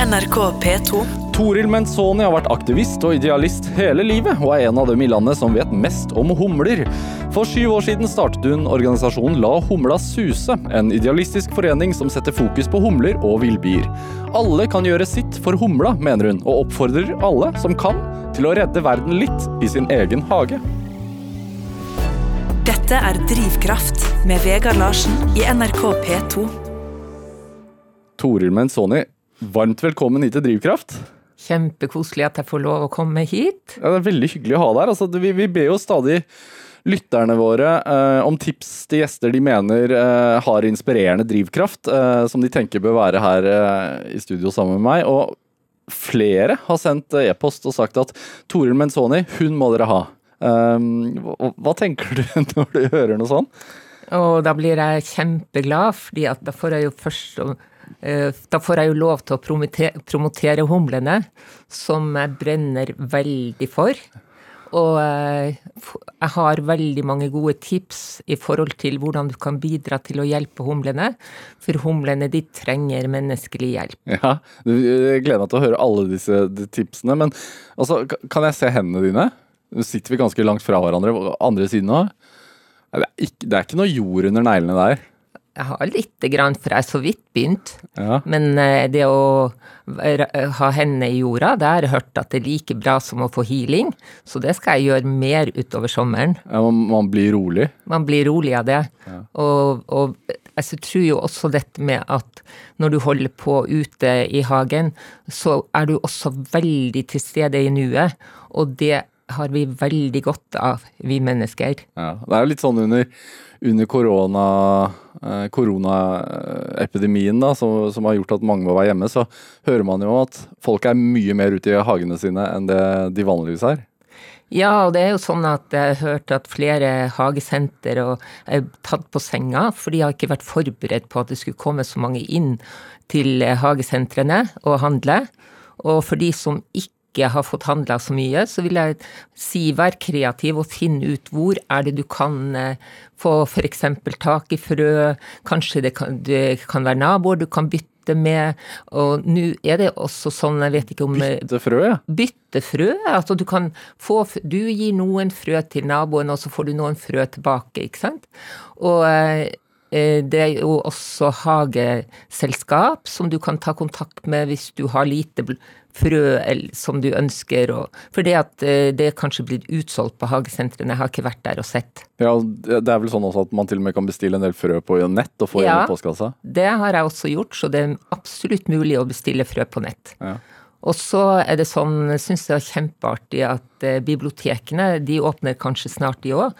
NRK P2. Toril Menzoni har vært aktivist og idealist hele livet, og er en av dem i landet som vet mest om humler. For syv år siden startet hun organisasjonen La humla suse, en idealistisk forening som setter fokus på humler og villbier. Alle kan gjøre sitt for humla, mener hun, og oppfordrer alle som kan, til å redde verden litt i sin egen hage. Dette er Drivkraft med Vegard Larsen i NRK P2. Toril Menzoni, varmt velkommen hit til Drivkraft. Kjempekoselig at jeg får lov å komme hit. Ja, det er veldig hyggelig å ha deg her. Altså, vi, vi ber jo stadig lytterne våre eh, om tips til gjester de mener eh, har inspirerende drivkraft, eh, som de tenker bør være her eh, i studio sammen med meg. Og flere har sendt eh, e-post og sagt at Toril Menzoni, hun må dere ha. Um, hva, hva tenker du når du hører noe sånn? Og da blir jeg kjempeglad, fordi at da får jeg jo først eh, da får jeg jo lov til å promotere, humlene, som jeg brenner veldig for. Og eh, jeg har veldig mange gode tips i forhold til hvordan du kan bidra til å hjelpe humlene. For humlene de trenger menneskelig hjelp. Ja, Jeg gleder meg til å høre alle disse tipsene. Men altså, kan jeg se hendene dine? Nå sitter vi ganske langt fra hverandre. Andre siden òg? Det, det er ikke noe jord under neglene der. Jeg har lite grann, for jeg er så vidt begynt. Ja. Men eh, det å ha hendene i jorda, det har jeg hørt at det er like bra som å få healing. Så det skal jeg gjøre mer utover sommeren. Ja, man, blir rolig. Man blir rolig av det. Og, og jeg tror jo også dette med at når du holder på ute i hagen, så er du også veldig til stede i nuet. Og det har vi veldig godt av, vi mennesker. Ja. Det er jo litt sånn under, under korona, eh, koronaepidemien da, som, som har gjort at mange må være hjemme, så hører man jo at folk er mye mer ute i hagene sine enn det de vanligvis er. Ja, og det er jo sånn at jeg har hørt at flere hagesenter er tatt på senga, for de har ikke vært forberedt på at det skulle komme så mange inn til eh, hagesentrene og handle. Og for de som ikke har fått handla så mye, så vil jeg si vær kreativ og finn ut hvor er det du kan eh, få f.eks. tak i frø, kanskje det kan, det kan være naboer du kan bytte med, og nå er det også sånn, jeg vet ikke om eh, Bytte frø, ja. bytte frø. Altså du kan få Du gir noen frø til naboen, og så får du noen frø tilbake, ikke sant? Og eh, det er jo også hageselskap som du kan ta kontakt med hvis du har lite bl- frø som du ønsker. Og, for det at eh, det er kanskje blitt utsolgt på hagesentrene, jeg har ikke vært der og sett. ja. Det er vel sånn også at man til og med kan bestille en del frø på nett og få Ja. i postkassa? Det har jeg også gjort, så det er absolutt mulig å bestille frø på nett. Ja. Og så er det sånn, syns jeg er kjempeartig at eh, bibliotekene de åpner kanskje snart de òg.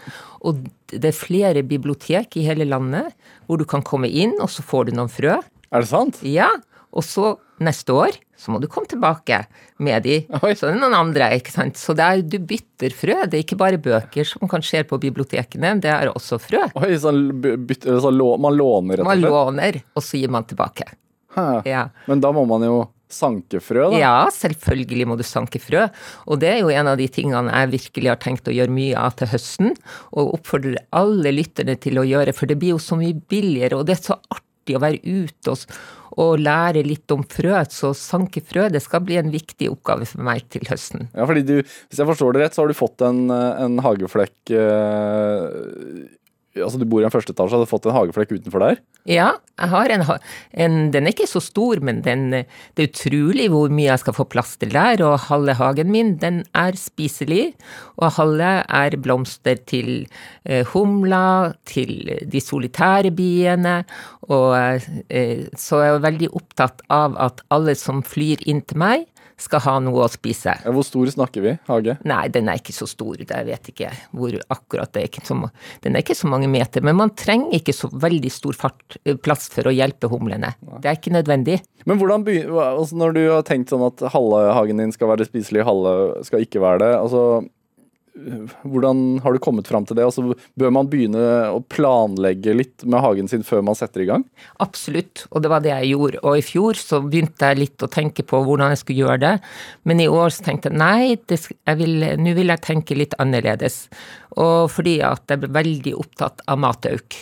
Og det er flere bibliotek i hele landet hvor du kan komme inn, og så får du noen frø. Er det sant? Ja, og så neste år så må du komme tilbake med de. Oi. Så er noen andre, ikke sant. Så det er, du bytter frø. Det er ikke bare bøker som kan skje på bibliotekene, det er også frø. Oi, sånn, bytter, så man låner, rett og slett? Man låner, og så gir man tilbake. Ja. Men da må man jo sanke frø, da. Ja, selvfølgelig må du sanke frø. Og det er jo en av de tingene jeg virkelig har tenkt å gjøre mye av til høsten. Og oppfordrer alle lytterne til å gjøre, for det blir jo så mye billigere, og det er så artig å være ute og, og lære litt om frø. Så sanke frø, det skal bli en viktig oppgave for meg til høsten. Ja, fordi du, Hvis jeg forstår det rett, så har du fått en, eh, en hageflekk eh, Altså Du bor i en første etasje, har du fått en hageflekk utenfor der? Ja, jeg har en, en Den er ikke så stor, men den, det er utrolig hvor mye jeg skal få plass til der. Og halve hagen min, den er spiselig. Og halve er blomster til eh, humla, til de solitære biene. Og eh, så er jeg veldig opptatt av at alle som flyr inn til meg, skal ha noe å spise. Hvor stor snakker vi? Hage? Nei, den er ikke så stor. Det vet ikke hvor akkurat det er. Ikke så, den er ikke så mange meter. Men man trenger ikke så veldig stor fart, eh, plass for å hjelpe humlene. Det er ikke nødvendig. Men hvordan begynner, altså Når du har tenkt sånn at halve hagen din skal være spiselig, halve skal ikke være det, altså hvordan har du kommet fram til det? Altså, bør man begynne å planlegge litt med hagen sin før man setter i gang? Absolutt, og det var det jeg gjorde. Og i fjor så begynte jeg litt å tenke på hvordan jeg skulle gjøre det, men i år så tenkte jeg nei, nå vil, vil jeg tenke litt annerledes. Og fordi at jeg ble veldig opptatt av matauk.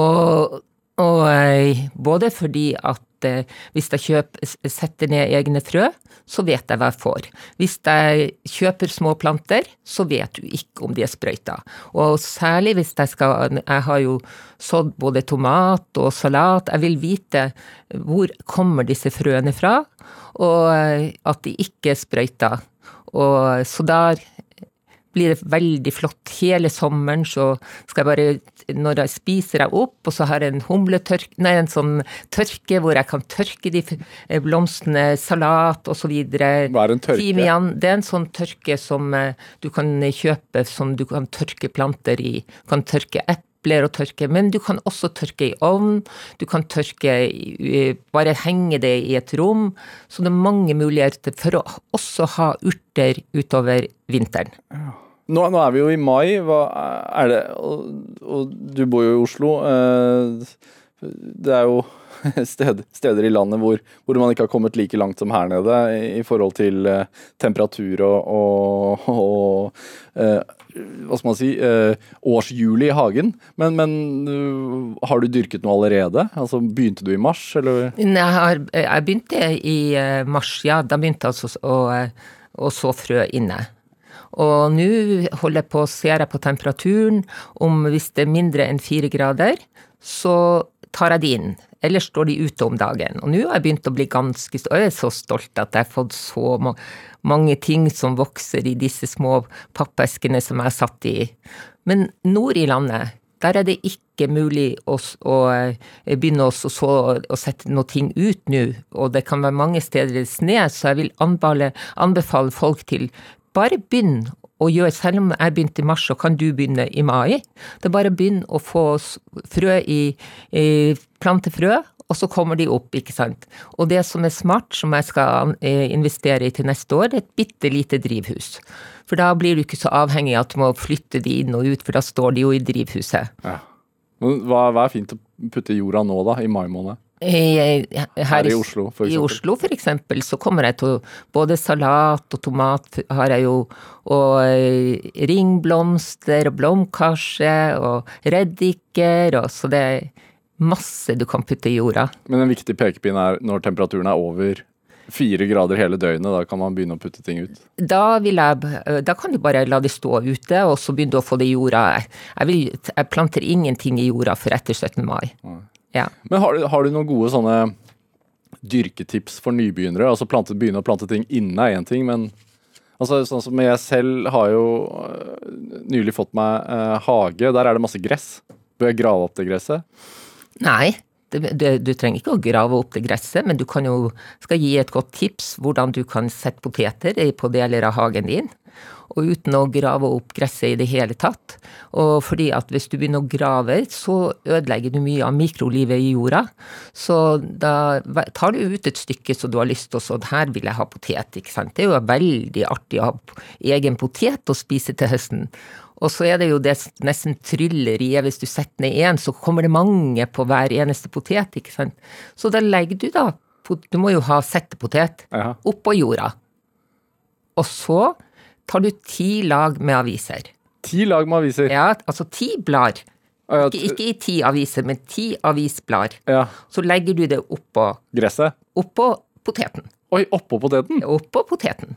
Og, og eh, både fordi at eh, hvis jeg kjøper, setter ned egne frø, så vet jeg hva jeg får. Hvis jeg kjøper små planter, så vet du ikke om de er sprøyta. Og særlig hvis jeg skal Jeg har jo sådd både tomat og salat. Jeg vil vite hvor kommer disse frøene fra, og eh, at de ikke er sprøyta. Og så der blir det veldig flott. Hele sommeren så skal jeg bare Når jeg spiser jeg opp, og så har jeg en humletørk... Nei, en sånn tørke hvor jeg kan tørke de eh, blomstene, salat videre. Hva er en tørke? Timian. Det er en sånn tørke som eh, du kan kjøpe, som du kan tørke planter i. Du kan tørke epler å tørke, men du kan også tørke i ovn. Du kan tørke Bare henge det i et rom. Så det er mange muligheter for å også ha urter utover vinteren. Nå, nå er vi jo i mai. Hva er det Og, og du bor jo i Oslo. eh, Det er jo steder, steder i landet hvor, hvor man ikke har kommet like langt som her nede i, i forhold til eh, temperatur og, og, og eh, hva skal man si eh, årshjulet i hagen. Men, men eh, har du dyrket noe allerede? Altså Begynte du i mars, eller? Jeg, har, jeg begynte i eh, mars, ja. Da begynte jeg altså å, å så frø inne. Og nå holder jeg på, ser jeg på temperaturen. Om hvis det er mindre enn fire grader, så tar jeg de inn. Ellers står de ute om dagen. Og nå har jeg begynt å bli ganske Og jeg er så stolt at jeg har fått så ma mange ting som vokser i disse små pappeskene som jeg satt i. Men nord i landet, der er det ikke mulig å, å eh, begynne å, så, å sette noe ting ut nå, og det kan være mange steder det sned, så jeg vil anbefale, anbefale folk til bare begynn å gjøre, selv om jeg begynte i mars, så kan du begynne i mai. Det er bare begynn å få frø i, i plantefrø, og så kommer de opp, ikke sant. Og det som er smart, som jeg skal eh, investere i til neste år, er et bitte lite drivhus. For da blir du ikke så avhengig av at du må flytte de inn og ut, for da står de jo i drivhuset. Ja. Men Hva, hva er fint å putte i jorda nå, da? I mai måned? Her, Her i Oslo, for eksempel. I. Oslo, for eksempel, så kommer jeg til Både salat og tomat har jeg jo, og eh, ringblomster og blomkarse og reddiker, og så det masse du kan putte i jorda. Men en viktig pekepinn er når temperaturen er over fire grader hele døgnet. Da kan man begynne å putte ting ut. Da, jeg, eh, da kan du bare la det stå ute, og så begynne å få det i jorda. Jeg, vil, jeg planter ingenting i jorda før etter 17. mai. Ja. Men har du, har du noen gode sånne dyrketips for nybegynnere? Altså plante, begynne å plante ting inne er én ting, men altså, sånn som jeg selv har jo øh, nylig fått meg eh, hage. Der er det masse gress. Bør jeg grave opp det gresset? Nei, det, det, du trenger ikke å grave opp det gresset, men du kan jo skal gi et godt tips hvordan du kan sette poteter på deler av hagen din. Og uten å grave opp gresset i det hele tatt. Og fordi at hvis du begynner å grave, så ødelegger du mye av mikrolivet i jorda. Så da tar du ut et stykke så du har lyst til, og sånn her vil jeg ha potet, ikke sant. Det er jo veldig artig å ha egen potet å spise til høsten. Og så er det jo det nesten trylleriet, hvis du setter ned én, så kommer det mange på hver eneste potet, ikke sant. Så da legger du da, du må jo ha settepotet, Ja. oppå jorda. Og så tar du ti lag med aviser. Ti lag med aviser. Ja, altså ti blader. Ja, Ikke, ikke i ti aviser, men ti avisblader. ja. Så legger du det oppå, Gresset. oppå poteten. Oi, oppå poteten? Oppå poteten.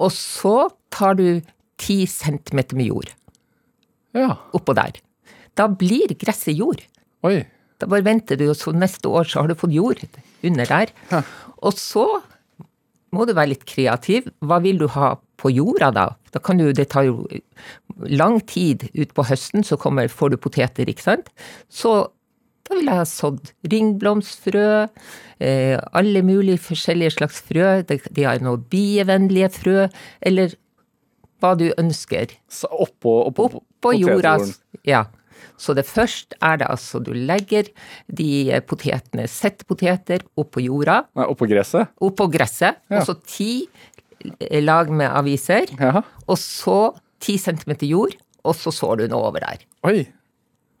Og så tar du ti centimeter med jord Ja. oppå der. Da blir gresset jord. Oi. Da bare venter du, og så neste år så har du fått jord under der. Og så må du være litt kreativ. Hva vil du ha på jorda da? Da kan du, Det tar jo lang tid utpå høsten, så kommer, får du poteter, ikke sant. Så da vil jeg ha sådd ringblomstfrø, eh, alle mulige forskjellige slags frø. De, de har noe bievennlige frø, eller hva du ønsker. Så oppå, oppå, Oppå jorda. Ja. Så det først er det altså du legger de potetene, settepoteter, oppå jorda, Nei, oppå gresset? oppå gresset, Ja. og så ti lag med aviser, Ja. og så ti centimeter jord, og så sår du noe over der. Oi.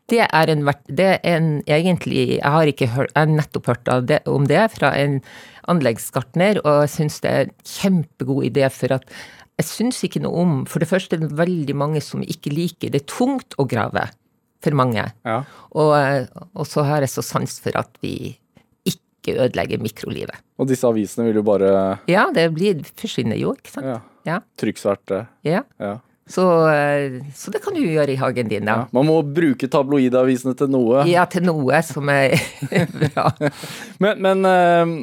Det er en, det er en egentlig Jeg har ikke hørt, jeg har nettopp hørt av det, om det fra en anleggsgartner, og jeg syns det er en kjempegod idé, for at jeg syns ikke noe om For det første er det veldig mange som ikke liker Det er tungt å grave for mange. Ja. Og, og så har jeg så sans for at vi ikke ødelegger mikrolivet. Og disse avisene vil jo bare Ja, det blir, forsvinner jo, ikke sant. ja, Ja. trykksverte. ja. Ja. Så, eh, så det kan du gjøre i hagen din, da. Ja. Man må bruke tabloidavisene til noe. Ja, til noe som er bra. Men, men uh,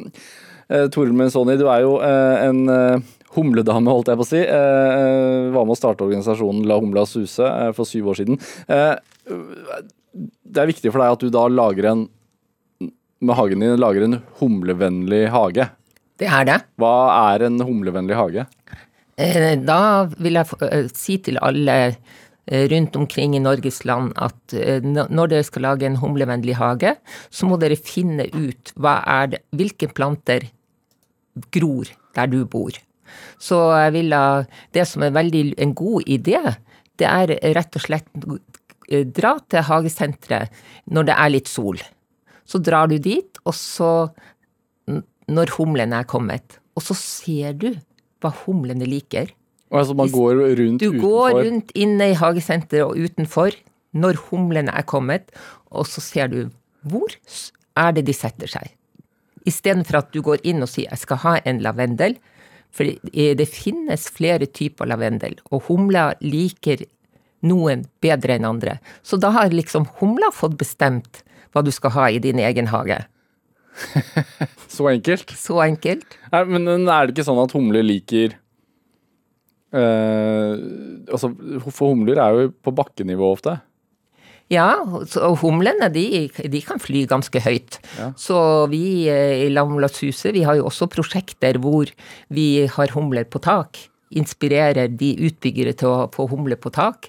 uh, Toril du er jo uh, en eh, humledame, holdt jeg på å si. Uh, var med å starte organisasjonen La Humla Suse eh, for syv år siden. Eh, det er viktig for deg at du da lager en med hagen din lager en humlevennlig hage. Det er det. Hva er en humlevennlig hage? Eh, Da vil jeg eh, si til alle eh, rundt omkring i Norges land at eh, når dere skal lage en humlevennlig hage, så må dere finne ut hva er det, hvilke planter gror der du bor. Så jeg vil Det som er veldig en god idé, det er rett og slett dra til hagesenteret når det er litt sol. Så drar du dit, og så når humlene er kommet, og så ser du hva humlene liker. Altså man går rundt Du utenfor? går rundt inne i hagesenteret og utenfor når humlene er kommet, og så ser du hvor er det de setter seg. Istedenfor at du går inn og sier 'jeg skal ha en lavendel', for det finnes flere typer lavendel, og humler liker noen bedre enn andre. Så da har liksom humla fått bestemt hva du skal ha i din egen hage. Så enkelt? Så enkelt. Nei, men er det ikke sånn at humler liker eh, Altså, for humler er jo på bakkenivå ofte. Ja, og humlene de, de kan fly ganske høyt. Ja. Så vi eh, i Lamlashuset vi har jo også prosjekter hvor vi har humler på tak. Inspirerer de utbyggere til å få humler på tak.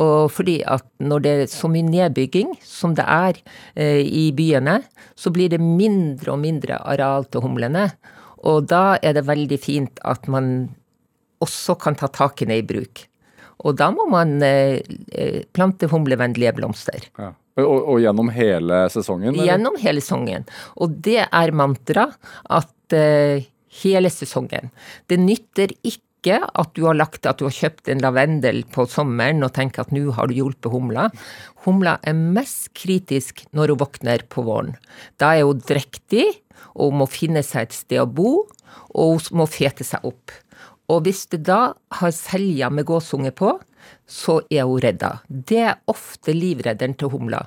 Og fordi at når det er så mye nedbygging som det er eh, i byene, så blir det mindre og mindre areal til humlene. Og da er det veldig fint at man også kan ta takene i bruk. Og da må man eh, eh, plante humlevennlige blomster. Ja. Og, og gjennom hele sesongen? eller? Gjennom hele sesongen. Og det er mantra at uh, hele sesongen. Det nytter ikke at du har lagt at du har kjøpt en lavendel på sommeren og tenker at nå har du hjulpet humla. Humla er mest kritisk når hun våkner på våren. Da er hun drektig, og hun må finne seg et sted å bo, og hun må fete seg opp. Og hvis det da har selja med gåsunge på, så er hun redda. Det er ofte livredderen til humla.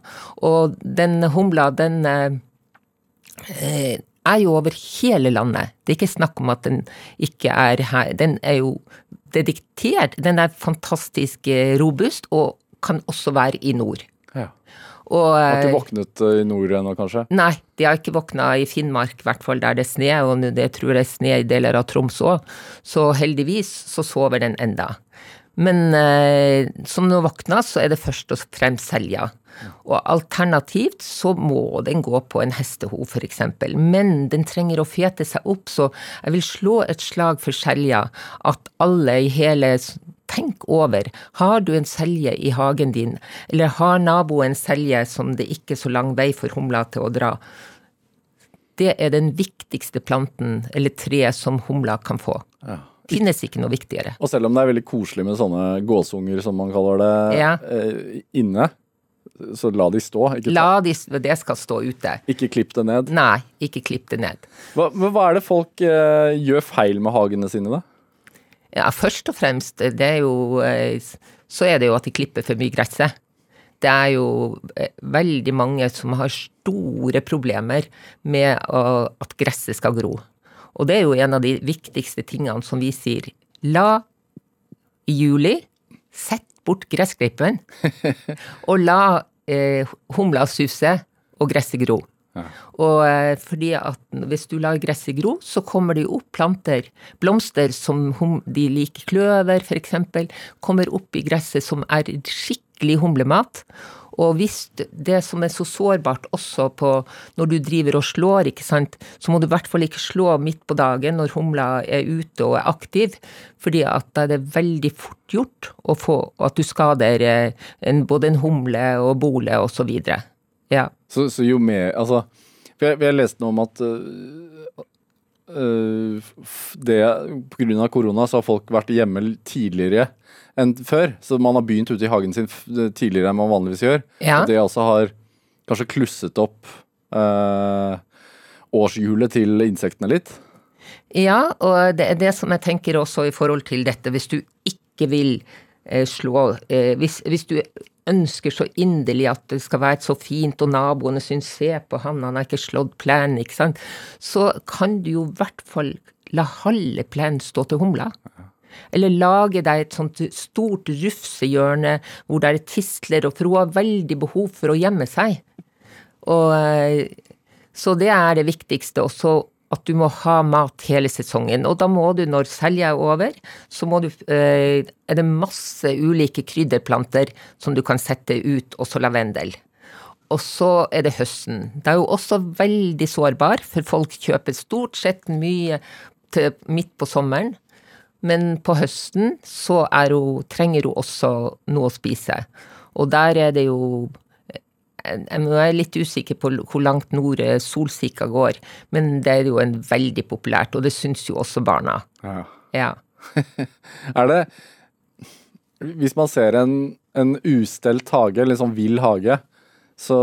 Og den humla, den eh, er jo over hele landet. Det er ikke snakk om at den ikke er her. Den er jo dediktert. Den er fantastisk eh, robust, og kan også være i nord. Ja. Og, Har eh, ikke våknet eh, i nord ennå, kanskje? Nei, de har ikke våkna i Finnmark, i hvert fall der det er sne, og det tror jeg er sne i deler av Troms òg. Så heldigvis så sover den enda. Men eh, som den våkna, så er det først og fremst selja. Og alternativt så må den gå på en hesteho, for eksempel. Men den trenger å fete seg opp, så jeg vil slå et slag for selja. At alle i hele Tenk over, har du en selje i hagen din, eller har naboen selje som det ikke er så lang vei for humla til å dra? Det er den viktigste planten eller treet som humla kan få. Ja. Finnes ikke noe viktigere. Og selv om det er veldig koselig med sånne gåsunger, som man kaller det, Ja. eh, inne, så la de stå. Ikke, La de, det skal stå ute. ikke klipp det ned. Nei, ikke klipp det ned. Hva, men hva er det folk eh, gjør feil med hagene sine, da? Ja, først og fremst, det er jo eh, Så er det jo at de klipper for mye gresset. Det er jo eh, veldig mange som har store problemer med å, at gresset skal gro. Og det er jo en av de viktigste tingene som vi sier. La i juli sett bort gressklipperen, og la eh, humla suse og gresset gro. Og eh, fordi at hvis du lar gresset gro, så kommer det jo opp planter, blomster som de liker, kløver f.eks., kommer opp i gresset som er skikkelig humlemat. Og hvis det som er så sårbart også på når du driver og slår, ikke sant, så må du i hvert fall ikke slå midt på dagen når humla er ute og er aktiv, fordi at da er det veldig fort gjort å få at du skader eh, en, både en humle og bole og så. Ja. Så, så jo mer Altså, jeg, jeg leste noe om at øh, øh, f- det Pga. korona så har folk vært hjemme tidligere enn før. Så man har begynt ute i hagen sin tidligere enn man vanligvis gjør. Ja. Og det også har kanskje klusset opp øh, årshjulet til insektene litt? Ja, og det er det som jeg tenker også i forhold til dette. Hvis du ikke vil eh, slå eh, hvis, hvis, du ønsker så inderlig at det skal være så fint, og naboene syns se på han, han har ikke slått plenen, ikke sant, så kan du jo i hvert fall la halve plenen stå til humla. Eller lage deg et sånt stort rufsehjørne hvor det er tistler, og for hun har veldig behov for å gjemme seg. Og, eh, så det er det viktigste. Og så at du må ha mat hele sesongen. Og da må du, når selja er over, så du eh, Er det masse ulike krydderplanter som du kan sette ut, også lavendel. Og så er det høsten. Det er jo også veldig sårbar, for folk kjøper stort sett mye til midt på sommeren. Men på høsten så hun, trenger hun også noe å spise. Og der er det jo jeg er litt usikker på hvor langt nord Solsika går, men det er jo en veldig populært, og det syns jo også barna. Ja. ja. er det Hvis man ser en, en ustelt hage, eller sånn vill hage, så,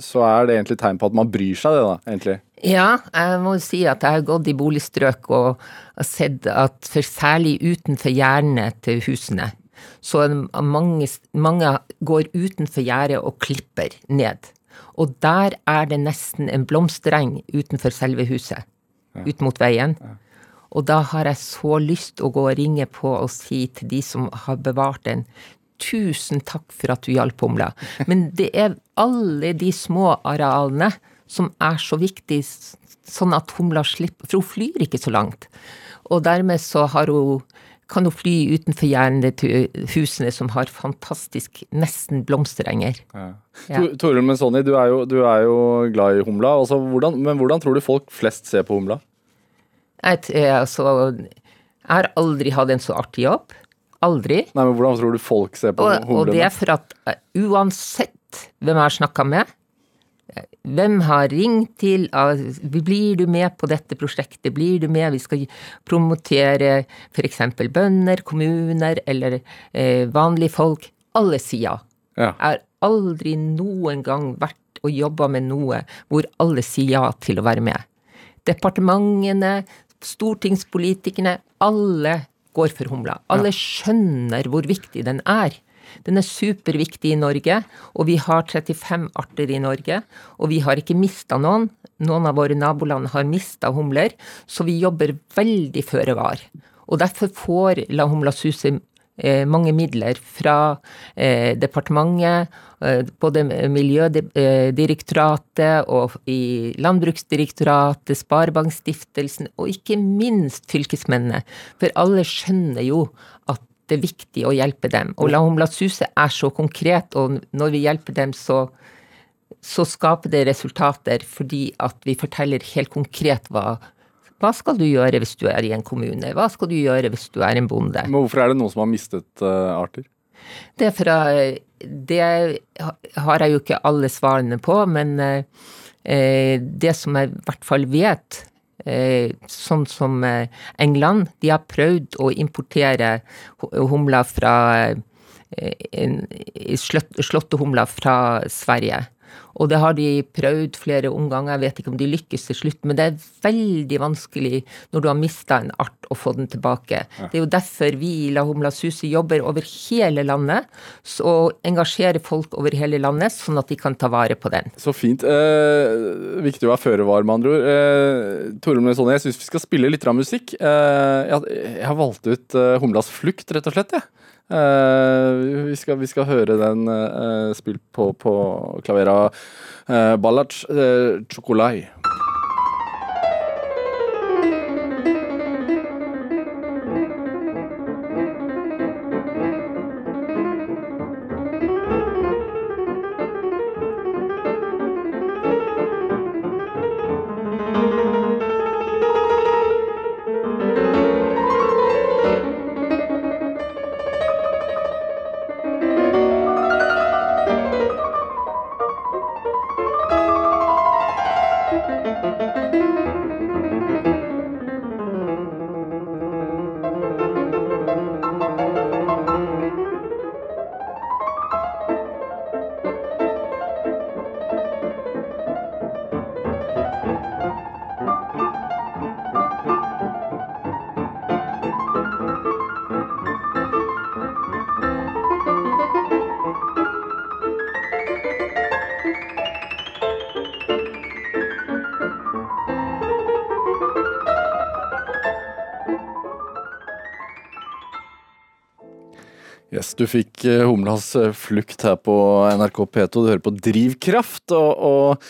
så er det egentlig tegn på at man bryr seg, det da, egentlig? Ja, jeg må si at jeg har gått i boligstrøk og sett at for særlig utenfor gjerdene til husene, så mange, mange går utenfor gjerdet og klipper ned. Og der er det nesten en blomstereng utenfor selve huset, ja. ut mot veien. Ja. Og da har jeg så lyst å gå og ringe på og si til de som har bevart den, tusen takk for at du hjalp humla. Men det er alle de små arealene som er så viktige, sånn at humla slipper For hun flyr ikke så langt. Og dermed så har hun kan jo fly utenfor gjerdene til husene som har fantastisk, nesten blomsterenger. Ja. Ja. Toril Menzoni, du, du, er jo glad i humla. Altså, hvordan, men hvordan tror du folk flest ser på humla? Jeg, altså, jeg har aldri hatt en så artig jobb. Aldri. Nei, men Hvordan tror du folk ser på humlene? Og det er for at uh, uansett hvem jeg har snakka med, hvem har ringt til Blir du med på dette prosjektet? Blir du med? Vi skal promotere f.eks. bønder, kommuner eller eh, vanlige folk. Alle sier Ja. Jeg har aldri noen gang vært og jobba med noe hvor alle sier ja til å være med. Departementene, stortingspolitikerne, alle går for humla. Alle skjønner hvor viktig den er. Den er superviktig i Norge, og vi har 35 arter i Norge. Og vi har ikke mista noen. Noen av våre naboland har mista humler, så vi jobber veldig føre var. Og derfor får La Humla Suse eh, mange midler fra eh, departementet, eh, både Miljødirektoratet og i Landbruksdirektoratet, Sparebankstiftelsen og ikke minst fylkesmennene. For alle skjønner jo at det er viktig å hjelpe dem. Og La Humla Suse er så konkret, og når vi hjelper dem, så, så skaper det resultater fordi at vi forteller helt konkret hva hva skal du gjøre hvis du er i en kommune? Hva skal du gjøre hvis du er en bonde? Men hvorfor er det noen som har mistet uh, arter? Det fra Det har jeg jo ikke alle svarene på, men uh, det som jeg i hvert fall vet, Eh, sånn som eh, England. De har prøvd å importere humler fra eh, slåttehumler fra Sverige. Og det har de prøvd flere omganger, jeg vet ikke om de lykkes til slutt. Men det er veldig vanskelig når du har mista en art, å få den tilbake. Ja. Det er jo derfor vi i La Humla Susi jobber over hele landet, og engasjerer folk over hele landet, sånn at de kan ta vare på den. Så fint. Eh, viktig å være føre var, med andre ord. Eh, Toril Møysonne, jeg syns vi skal spille litt musikk. Eh, jeg, jeg, har valgt ut eh, Humlas flukt, rett og slett. jeg. Ja. Uh, vi, skal, vi, skal, høre den uh, spilt på, på klaver av uh, Ballach uh, du fikk eh, Humlas eh, flukt her på NRK P2. Du hører på Drivkraft. og, og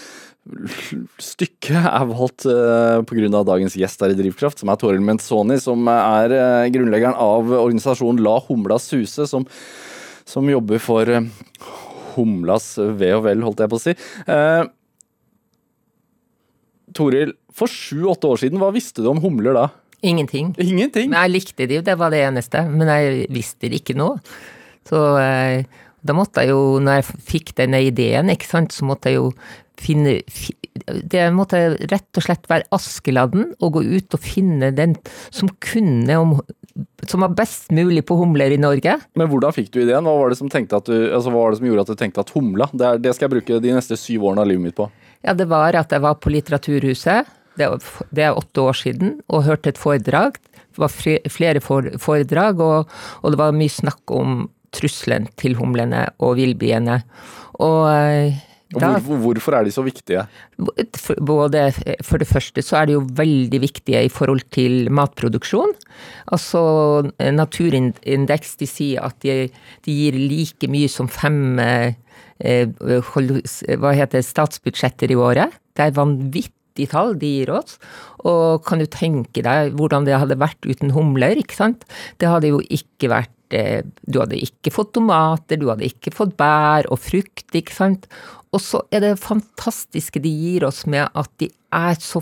Stykket er valgt uh, pga. dagens gjest her i Drivkraft, som er Toril Menzoni, som er grunnleggeren av organisasjonen La Humla suse, som, som jobber for humlas ve og vel, holdt jeg på å si. Eh, Toril, for sju-åtte år siden, hva visste du om humler da? Ingenting. Ingenting? Men jeg likte de, det var det eneste. Men jeg visste det ikke nå. Så eh, da måtte jeg jo, når jeg fikk denne ideen, ikke sant, så måtte jeg jo finne Det måtte rett og slett være Askeladden og gå ut og finne den som kunne om som var best mulig på humler i Norge. Men hvordan fikk du ideen? Hva var det som, du, altså, hva var det som gjorde at du tenkte at humla, det, det skal jeg bruke de neste syv årene av livet mitt på? Ja, det var at jeg var på Litteraturhuset det, det er åtte år siden, og hørte et foredrag. Det var flere foredrag, og, og det var mye snakk om trusselen til humlene og villbiene. Og eh, da, hvor, hvorfor er de så viktige? Både, for det første så er de jo veldig viktige i forhold til matproduksjon. Altså Naturindeks de sier at de, de gir like mye som fem eh, hva heter statsbudsjetter i året. Det er vanvittig tall de gir oss. Og kan du tenke deg hvordan det hadde vært uten humler, ikke sant. Det hadde jo ikke vært eh, Du hadde ikke fått tomater, du hadde ikke fått bær og frukt, ikke sant. Og så er det fantastiske de gir oss med at de er så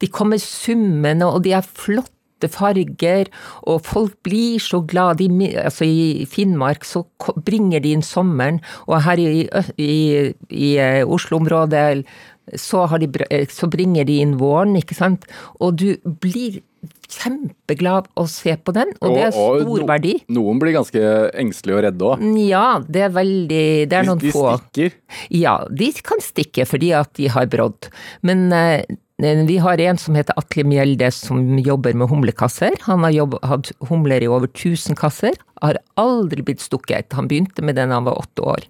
De kommer summende, og de er flotte farger, og folk blir så glad. De, altså I Finnmark så bringer de inn sommeren, og her i, i, i eh, Oslo-området så, de, eh, så, bringer de inn våren, ikke sant. Og du blir kjempeglad å se på den, og, og det er stor no, verdi. Noen blir ganske engstelige og redde òg. Ja, det er veldig Det er noen de, de få. De stikker? Ja, de kan stikke fordi at de har brodd. Men eh, vi har en som heter Atle Mjelde som jobber med humlekasser. Han har jobbet, hatt humler i over 1000 kasser. Har aldri blitt stukket. Han begynte med den da han var åtte år.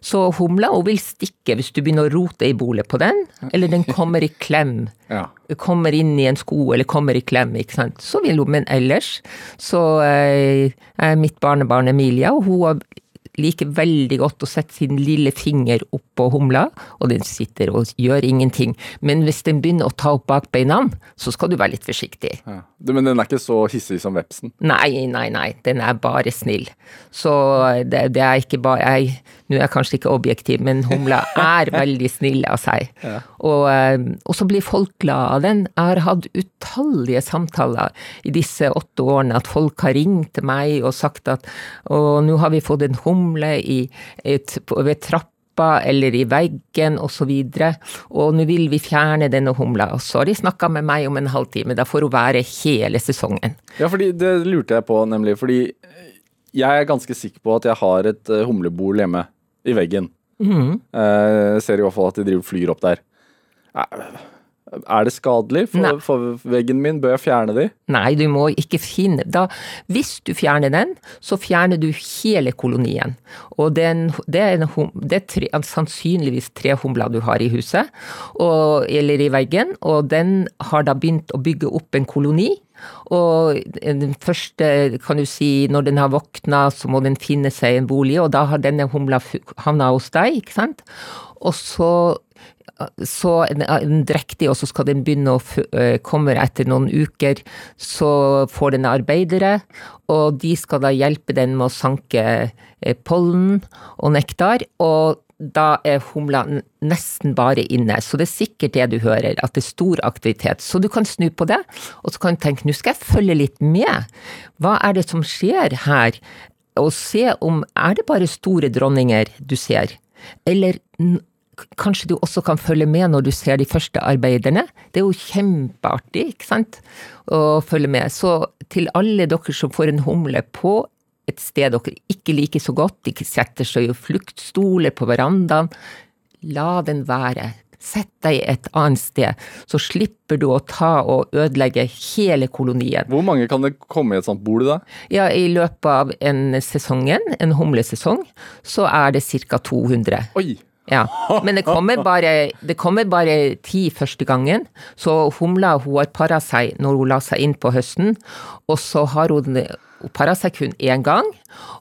Så humla hun vil stikke hvis du begynner å rote i bolet på den, eller den kommer i klem. Ja. Kommer inn i en sko eller kommer i klem, ikke sant. Så vil hun, men ellers så eh, er mitt barnebarn Emilia, og hun har liker veldig godt å sette sin lille finger oppå humla, og den sitter og gjør ingenting. Men hvis den begynner å ta opp bakbeina, så skal du være litt forsiktig. Ja. Men den er ikke så hissig som vepsen? Nei, nei, nei. Den er bare snill. Så det, det er ikke bare jeg, Nå er jeg kanskje ikke objektiv, men humla er veldig snill av seg. Ja. Og, eh, og, så blir folk glad av den. Jeg har hatt utallige samtaler i disse åtte årene at folk har ringt til meg og sagt at og nå har vi fått en humle i, et, ved trappa eller i veggen osv. Og, og nå vil vi fjerne denne humla. Og så har de snakka med meg om en halvtime. Da får hun være hele sesongen. Ja, fordi det lurte jeg på, nemlig. Fordi jeg er ganske sikker på at jeg har et uh, humlebol hjemme i veggen. Mm. Eh, ser i hvert fall at de driver flyr opp der. Uh, er det skadelig for, for, veggen min? Bør jeg fjerne de? Nei, du må ikke finne da, Hvis du fjerner den, så fjerner du hele kolonien. Og den, det er, en, det er tre, sannsynligvis tre humler du har i huset, og, eller i veggen, og den har da begynt å bygge opp en koloni. Og den første, kan du si, når den har våkna, så må den finne seg en bolig, og da har denne humla havna hos deg, ikke sant. Og så så en drektig, og så skal den begynne å eh, komme etter noen uker. Så får den arbeidere, og de skal da hjelpe den med å sanke eh, pollen og nektar. Og da er humla nesten bare inne. Så det er sikkert det du hører, at det er stor aktivitet. Så du kan snu på det, og så kan du tenke nå skal jeg følge litt med. Hva er det som skjer her? Og se om er det bare store dronninger du ser, eller kanskje du også kan følge med når du ser de første arbeiderne. Det er jo kjempeartig, ikke sant, å følge med. Så til alle dere som får en humle på et sted dere ikke liker så godt, de setter seg i fluktstoler på verandaen, la den være. Sett deg et annet sted, så slipper du å ta og ødelegge hele kolonien. Hvor mange kan det komme i et sånt bol da? Ja, I løpet av en sesongen, en humlesesong, så er det ca. 200. Oi! Ja, men det kommer bare, det kommer bare ti første gangen. Så humla hun har para seg når hun la seg inn på høsten, og så har hun para seg kun én gang,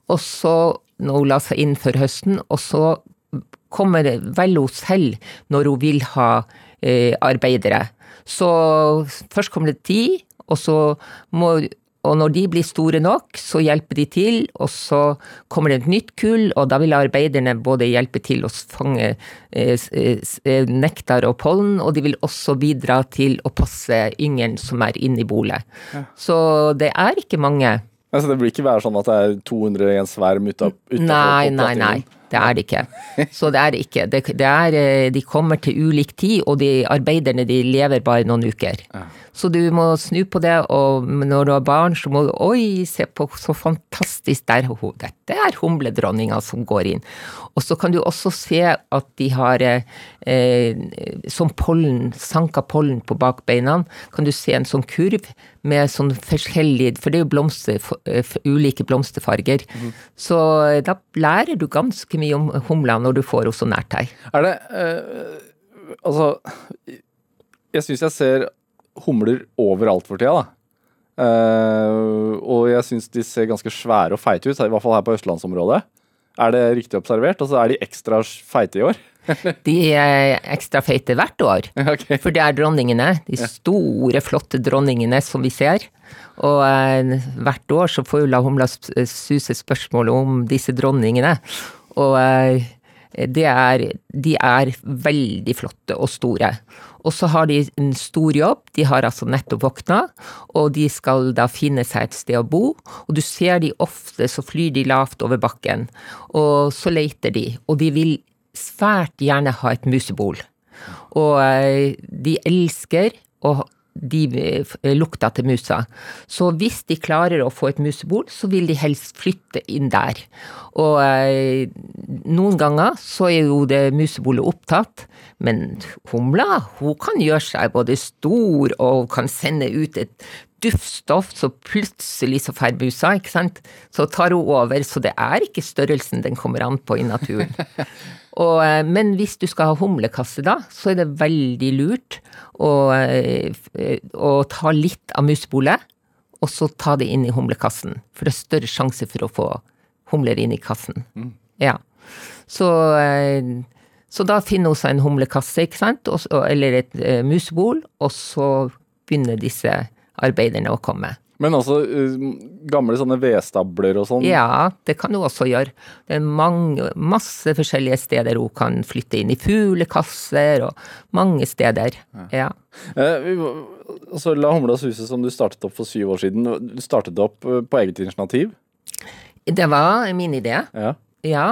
og så når hun la seg inn for høsten, og så kommer vel hun selv når hun vil ha eh, arbeidere. Så først kommer det de, og så må og når de blir store nok, så hjelper de til, og så kommer det et nytt kull, og da vil arbeiderne både hjelpe til å fange eh, eh, nektar og pollen, og de vil også bidra til å passe yngelen som er inne i bolet. Ja. Så det er ikke mange. Altså, det blir ikke være sånn at det er 200 i en sverm utafor Nei, nei, nei. Det er det ikke. Så det er ikke. Det, er, eh, de kommer til ulik tid, og de arbeiderne de lever bare noen uker. Ja. Så du må snu på det, og når du har barn, så må du Oi, se på så fantastisk der Dette er humledronninga som går inn. Og så kan du også se at de har eh, som pollen, sanka pollen på bakbeina, kan du se en sånn kurv med sånn forskjellig For det er jo blomster, eh, ulike blomsterfarger. Mm. Så eh, da lærer du ganske mye om humla når du får henne så nært deg. Er det eh, Altså, jeg syns jeg ser humler overalt for tida, da. Eh, og jeg syns de ser ganske svære og feite ut, i hvert fall her på østlandsområdet. Er det riktig observert? Altså, er de ekstra feite i år? de er ekstra feite hvert år. Okay. For det er dronningene. De store, flotte dronningene som vi ser. Og eh, hvert år så får jo La Humla Suse spørsmålet om disse dronningene. Og uh, er, de er veldig flotte og store. Og så har de en stor jobb. De har altså nettopp våkna, og de skal da finne seg et sted å bo. Og du ser de ofte, så flyr de lavt over bakken, og så leter de. Og de vil svært gjerne ha et musebol. Og eh, de elsker å de eh, lukta til musa. Så hvis de klarer å få et musebol, så vil de helst flytte inn der. Og eh, noen ganger så er jo det musebolet opptatt, men humla hun kan gjøre seg både stor og kan sende ut et duftstoff, så plutselig så drar musa, ikke sant. Så tar hun over, så det er ikke størrelsen den kommer an på i naturen. Og, eh, men hvis du skal ha humlekasse da, så er det veldig lurt å, eh, å ta litt av musebolet, og så ta det inn i humlekassen. For det er større sjanse for å få humler inn i kassen. Mm. Ja. Så, eh, så, da finner hun seg en humlekasse, ikke sant, eller et musebol, og så begynner disse arbeiderne å komme. Men altså gamle sånne vedstabler og sånn? Ja, det kan hun også gjøre. Det er mange, masse forskjellige steder hun kan flytte inn. I fuglekasser og mange steder. Ja. ja. Eh, altså, La Humlas huset som du startet opp for syv år siden, du startet det opp eh, på eget initiativ? Det var min idé. Ja. Ja,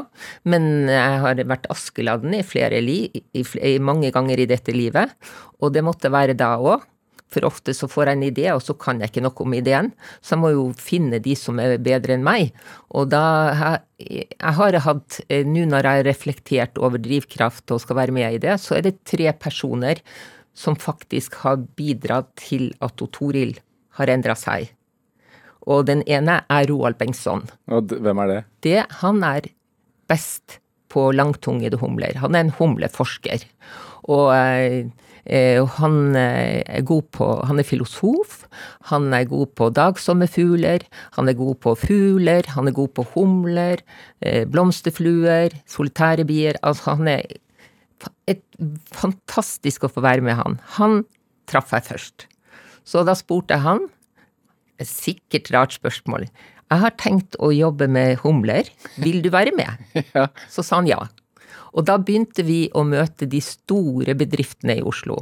men jeg har vært Askeladden i flere liv, i, i, mange ganger i dette livet, og det måtte være da òg. For ofte så får jeg en idé, og så kan jeg ikke noe om ideen. Så jeg må jo finne de som er bedre enn meg. Og da Jeg, jeg har hatt eh, Nå når jeg har reflektert over drivkraft og skal være med i det, så er det tre personer som faktisk har bidratt til at Toril har endra seg. Og den ene er Roald Bengtsson. Og hvem er det? Det, Han er best på langtungede humler. Han er en humleforsker. Og eh, han eh, er god på Han er filosof. Han er god på dagsommerfugler. Han er god på fugler. Han er god på humler, eh, blomsterfluer, solitære bier. Altså, han er et, fantastisk å få være med han. Han traff jeg først. Så da spurte jeg han, sikkert rart spørsmål, jeg har tenkt å jobbe med humler, vil du være med? Så sa han ja. Og da begynte vi å møte de store bedriftene i Oslo.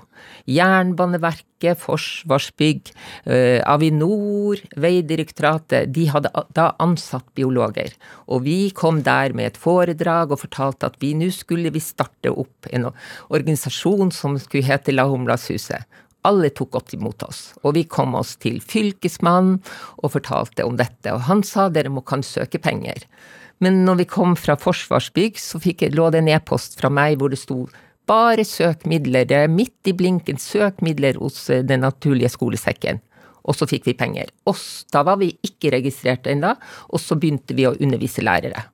Jernbaneverket, Forsvarsbygg, eh, Avinor, Vegdirektoratet. De hadde da ansatt biologer. Og vi kom der med et foredrag og fortalte at vi nå skulle vi starte opp en organisasjon som skulle hete La Humlashuset. Alle tok godt imot oss, og vi kom oss til fylkesmannen og fortalte om dette. Og han sa dere må kan søke penger. Men når vi kom fra Forsvarsbygg, så fikk, lå det en e-post fra meg hvor det sto bare søk midler. Det er midt i blinken, søk midler hos eh, Den naturlige skolesekken. Og så fikk vi penger. Oss, da var vi ikke registrert ennå, og så begynte vi å undervise lærere.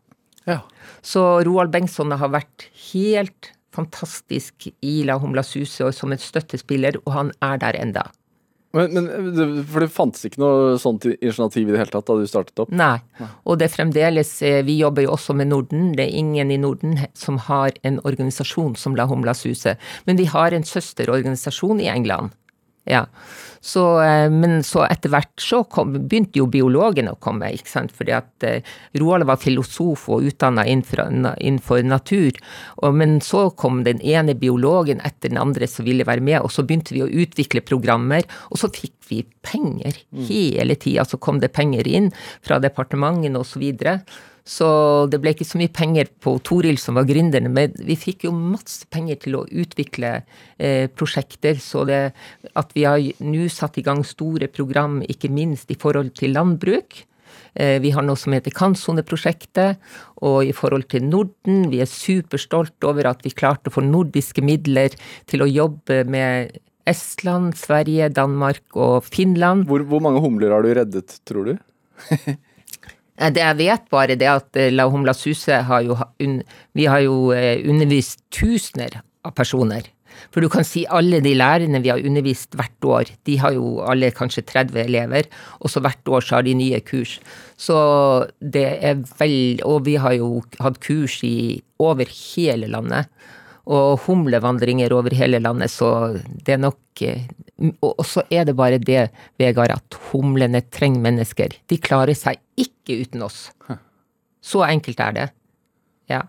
Ja. Så Roald Bengtsson har vært helt fantastisk i La Humla Suse som en støttespiller, og han er der enda. Men, men, For det fantes ikke noe sånt initiativ i det hele tatt da du startet opp? Nei. Og det er fremdeles eh, Vi jobber jo også med Norden. Det er ingen i Norden som har en organisasjon som La Humla Suse. Men vi har en søsterorganisasjon i England. Ja. Så, eh, men så etter hvert så kom, begynte jo biologene å komme, ikke sant. Fordi at eh, Roald var filosof og utdanna innenfor, innenfor natur. Og, men så kom den ene biologen etter den andre som ville være med, og så begynte vi å utvikle programmer, og så fikk vi penger hele tida. Så kom det penger inn fra departementene og så det ble ikke så mye penger på Toril som var gründerne, men vi fikk jo masse penger til å utvikle eh, prosjekter. Så det at vi har nå satt i gang store program, ikke minst i forhold til landbruk. Eh, Vi har noe som heter Kantsoneprosjektet, og i forhold til Norden, vi er superstolt over at vi klarte å få nordiske midler til å jobbe med Estland, Sverige, Danmark og Finland. Hvor, hvor mange humler har du reddet, tror du? Det jeg vet bare, det at eh, La Humla Suse har jo Vi har jo eh, undervist tusener av personer. For du kan si alle de lærerne vi har undervist hvert år, de har jo alle kanskje 30 elever, og så hvert år så har de nye kurs. Så det er vel Og vi har jo hatt kurs i over hele landet. Og humlevandringer over hele landet, så det er nok eh, Og så er det bare det, Vegard, at humlene trenger mennesker. De klarer seg ikke uten oss. Så enkelt er det. Ja.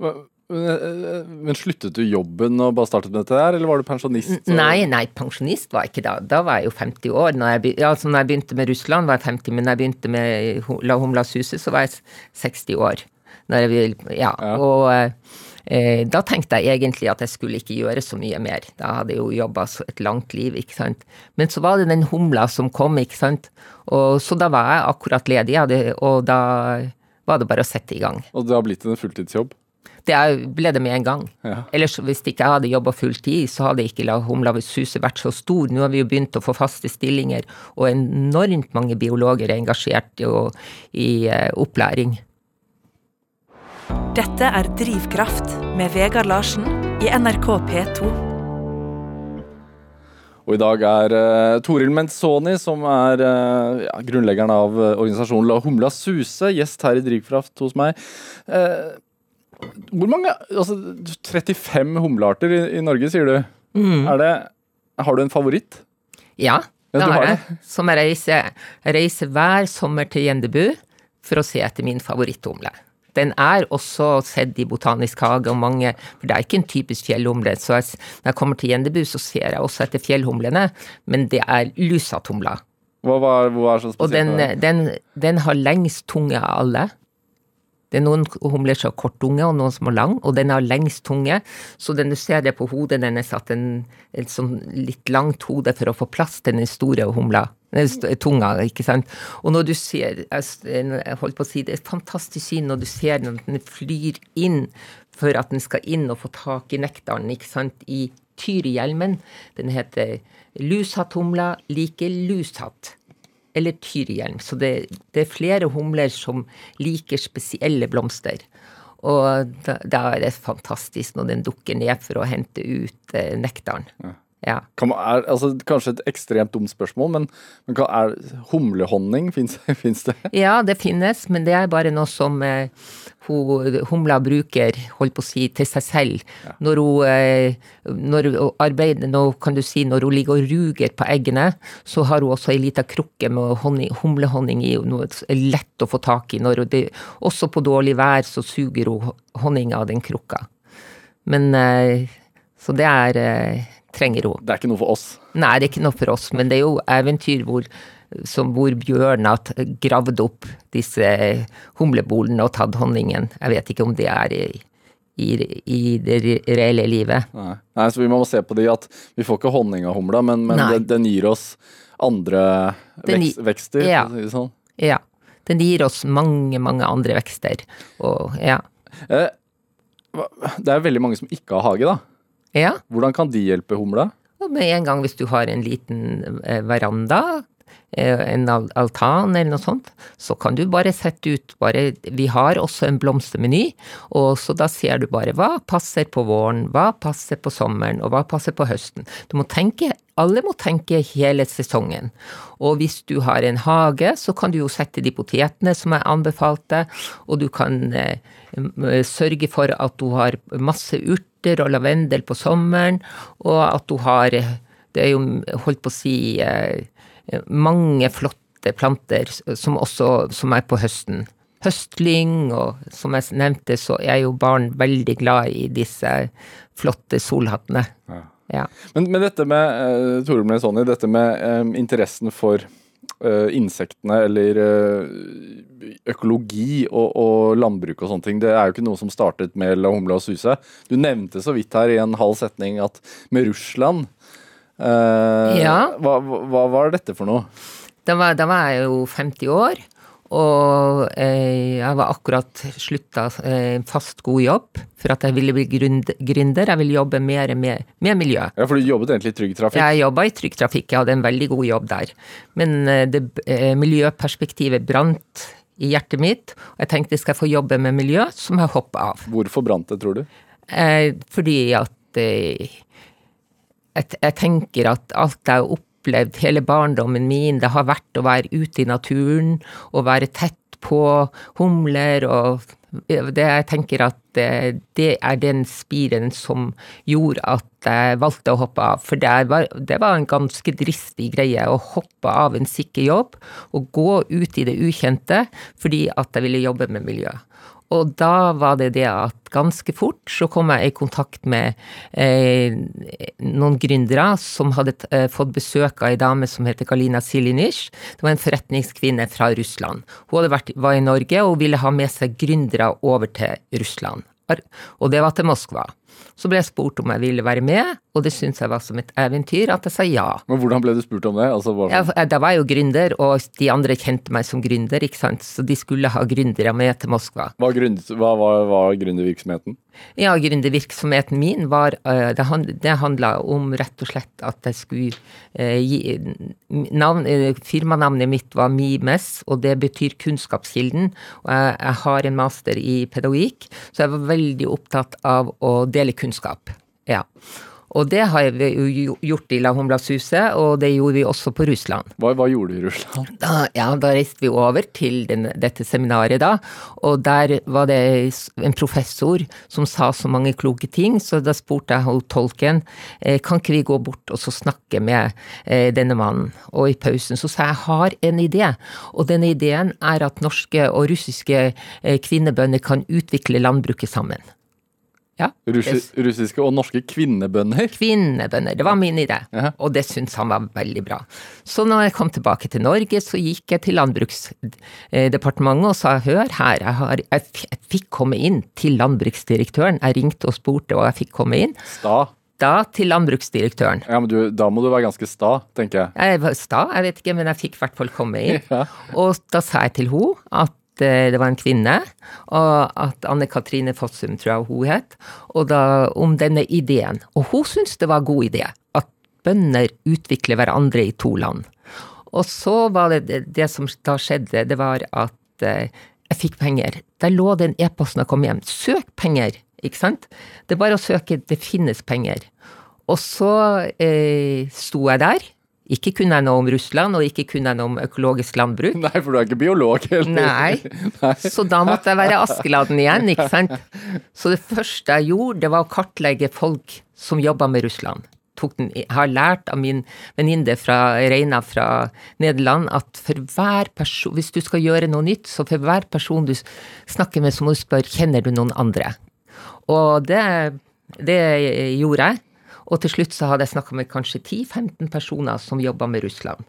Men, eh, men sluttet du jobben og bare startet med dette her, eller var du pensjonist? så- Nei, nei, pensjonist var jeg ikke da. Da var jeg jo 50 år. Når jeg, be- altså når jeg begynte med Russland, var jeg 50, men når jeg begynte med La Humla Suse, så var jeg 60 år. Jeg, ja, Ja. Og eh, eh, da tenkte jeg egentlig at jeg skulle ikke gjøre så mye mer. Da hadde jeg jo jobba et langt liv, ikke sant. Men så var det den humla som kom, ikke sant. Og, så da var jeg akkurat ledig, og da var det bare å sette i gang. Og det har blitt en fulltidsjobb? Det ble det med en gang. Ja. Ellers hvis ikke jeg hadde jobba fulltid, så hadde ikke La Humla Suse vært så stor. Nå har vi jo begynt å få faste stillinger, og enormt mange biologer er engasjert i, i eh, opplæring. Dette er Drivkraft med Vegard Larsen i NRK P2. Og i dag er uh, Toril Menzoni, som er uh, ja, grunnleggeren av eh, organisasjonen La Humla Suse, gjest her i Drivkraft hos meg. Eh, hvor mange Altså 35 humlearter i, i Norge, sier du. Er det Har du en favoritt? Ja, det har har jeg. Som jeg reiser. Reiser hver sommer til Gjendebu for å se etter min favoritthumle. Den er også sett i Botanisk hage og mange For det er ikke en typisk fjellhumle. Så jeg, når jeg kommer til Gjendebu, så ser jeg også etter fjellhumlene, men det er lusatumler. Hva, er- hva var så Og den, den, den har lengst tunge av alle. Det er noen humler som har kort tunge, og noen som har lang, og den har lengst tunge. Så den du ser det på hodet hennes, at den er et sånn litt langt hode for å få plass til den store humla. Tunga, ikke sant. Og når du ser Jeg holdt på å si det er et fantastisk syn når du ser den, den flyr inn for at den skal inn og få tak i nektaren, ikke sant, i tyrihjelmen. Den heter lushatthumla like lushatt eller tyrihjelm. Så det, det er flere humler som liker spesielle blomster. Og da, da er det fantastisk når den dukker ned for å hente ut eh, nektaren. Ja. Kan man, er, altså, kanskje et ekstremt dumt spørsmål, men, men hva er humlehonning Fins det? ja, det finnes, men det er bare noe som eh, hun, humla bruker, holdt på å si, til seg selv. Når hun eh, når hun arbeider, nå kan du si, når hun ligger og ruger på eggene, så har hun også ei lita krukke med honning, humlehonning i, noe lett å få tak i. Når hun, det, også på dårlig vær så suger hun honning av den krukka. Men eh, Så det er eh, trenger hun. Det er ikke noe for oss. Nei, det er ikke noe for oss, men det er jo eventyr hvor, som hvor bjørn har gravd opp disse humlebolene og tatt honningen. Jeg vet ikke om det er i, i, i det reelle livet. Nei. Nei, så vi må se på de at vi får ikke honning av humla, men, men den, den gir oss andre Den veks, gir- vekster, ja. sånn. Ja. Den gir oss mange, mange andre vekster. Og ja. Eh, det er veldig mange som ikke har hage, da. ja. Hvordan kan de hjelpe humla? Med en gang hvis du har en liten eh, veranda, en altan eller noe sånt, så kan du bare sette ut bare Vi har også en blomstermeny, og så da ser du bare hva passer på våren, hva passer på sommeren, og hva passer på høsten. Du må tenke alle må tenke hele sesongen. Og hvis du har en hage, så kan du jo sette de potetene som jeg anbefalte, og du kan eh, sørge for at du har masse urter og lavendel på sommeren, og at du har Det er jo, holdt på å si, eh, mange flotte planter som også som er på høsten høstlyng, og som jeg nevnte, så er jo barn veldig glad i disse flotte solhattene. Ja. Ja. Men, men, dette med uh, Torbjørn Sonny, dette med um, interessen for uh, insektene eller uh, økologi og, og, landbruk og sånne ting, det er jo ikke noe som startet med La Humla og Suse. Du nevnte så vidt her i en halv setning at med Russland ja. hva, hva, var dette for noe? Da var, da var jeg jo 50 år. Og eh, jeg var akkurat slutta eh, fast, god jobb for at jeg ville bli gründer. Jeg ville jobbe mer med, med miljø. Ja, For du jobbet egentlig i Trygg Trafikk? Jeg jobba i Trygg Trafikk, jeg hadde en veldig god jobb der. Men eh, det, miljøperspektivet brant i hjertet mitt, og jeg tenkte skal jeg få jobbe med miljø, så må jeg hoppe av. Hvorfor brant det, tror du? fordi at jeg, jeg tenker at alt jeg har opplevd hele barndommen min, det har vært å være ute i naturen og være tett på humler og det jeg tenker at det er den spiren som gjorde at jeg valgte å hoppe av. For det var, det var en ganske dristig greie å hoppe av en sikker jobb og gå ut i det ukjente fordi at jeg ville jobbe med miljø. Og da var det det at ganske fort så kom jeg i kontakt med eh, noen gründere som hadde eh, fått besøk av ei dame som heter Kalina Silinish. Det var en forretningskvinne fra Russland. Hun vært, var i Norge og ville ha med seg gründere over til Russland. Og det var til Moskva. Så ble jeg spurt om jeg ville være med, og det syntes jeg var som et eventyr at jeg sa ja. Men hvordan ble du spurt om det? Altså, ja, da var jeg jo gründer, og de andre kjente meg som gründer, ikke sant. Så de skulle ha gründere med til Moskva. Hva, grunn, hva var, var gründervirksomheten? Ja, gründervirksomheten min var eh, Det, det handla om rett og slett at jeg skulle eh, gi navn, eh, Firmanavnet mitt var Mimes, og det betyr Kunnskapskilden. Og jeg har en master i pedagogikk, så jeg var veldig opptatt av å dele kunnskap. Ja. Og det har vi jo gjort i La Humla-huset, og det gjorde vi også på Russland. Hva, hva gjorde du i Russland? Da, ja, da reiste vi over til den, dette seminaret da, og der var det en professor som sa så mange kloke ting, så da spurte jeg tolken eh, kan ikke vi gå bort og så snakke med eh, denne mannen. Og i pausen så sa jeg jeg har en idé, og denne ideen er at norske og russiske eh, kvinnebønder kan utvikle landbruket sammen. Ja. Russi russiske og norske kvinnebønder? Kvinnebønder, det var min idé. Ja. Og det syntes han var veldig bra. Så når jeg kom tilbake til Norge, så gikk jeg til Landbruksdepartementet og sa hør her, jeg, har, jeg, fikk komme inn til landbruksdirektøren. Jeg ringte og spurte, og jeg fikk komme inn. Sta? Da til landbruksdirektøren. Ja, men du, Da må du være ganske sta, tenker jeg. Jeg var sta, jeg vet ikke, men jeg fikk i hvert fall komme inn. Ja. Og da sa jeg til henne at det var en kvinne, og at Anne Katrine Fossum, tror jeg hun het, da om denne ideen. Og hun syntes det var en god idé at bønder utvikler hverandre i to land. Og så var det det, som da skjedde, det var at eh, jeg fikk penger. Der lå det en e-post når jeg kom hjem. Søk penger, ikke sant? Det er bare å søke, det finnes penger. Og så eh, sto jeg der ikke kunne jeg noe om Russland, og ikke kunne jeg noe om økologisk landbruk. Nei, for du er ikke biolog heller. Nei. Nei. Så da måtte jeg være Askeladden igjen, ikke sant. Så det første jeg gjorde, det var å kartlegge folk som jobba med Russland. Jeg har lært av min venninne fra Reina fra Nederland at for hver person, hvis du skal gjøre noe nytt, så for hver person du snakker med, så må du spørre kjenner du noen andre. Og det, det gjorde jeg. Og til slutt så hadde jeg snakka med kanskje 10-15 personer som jobba med Russland.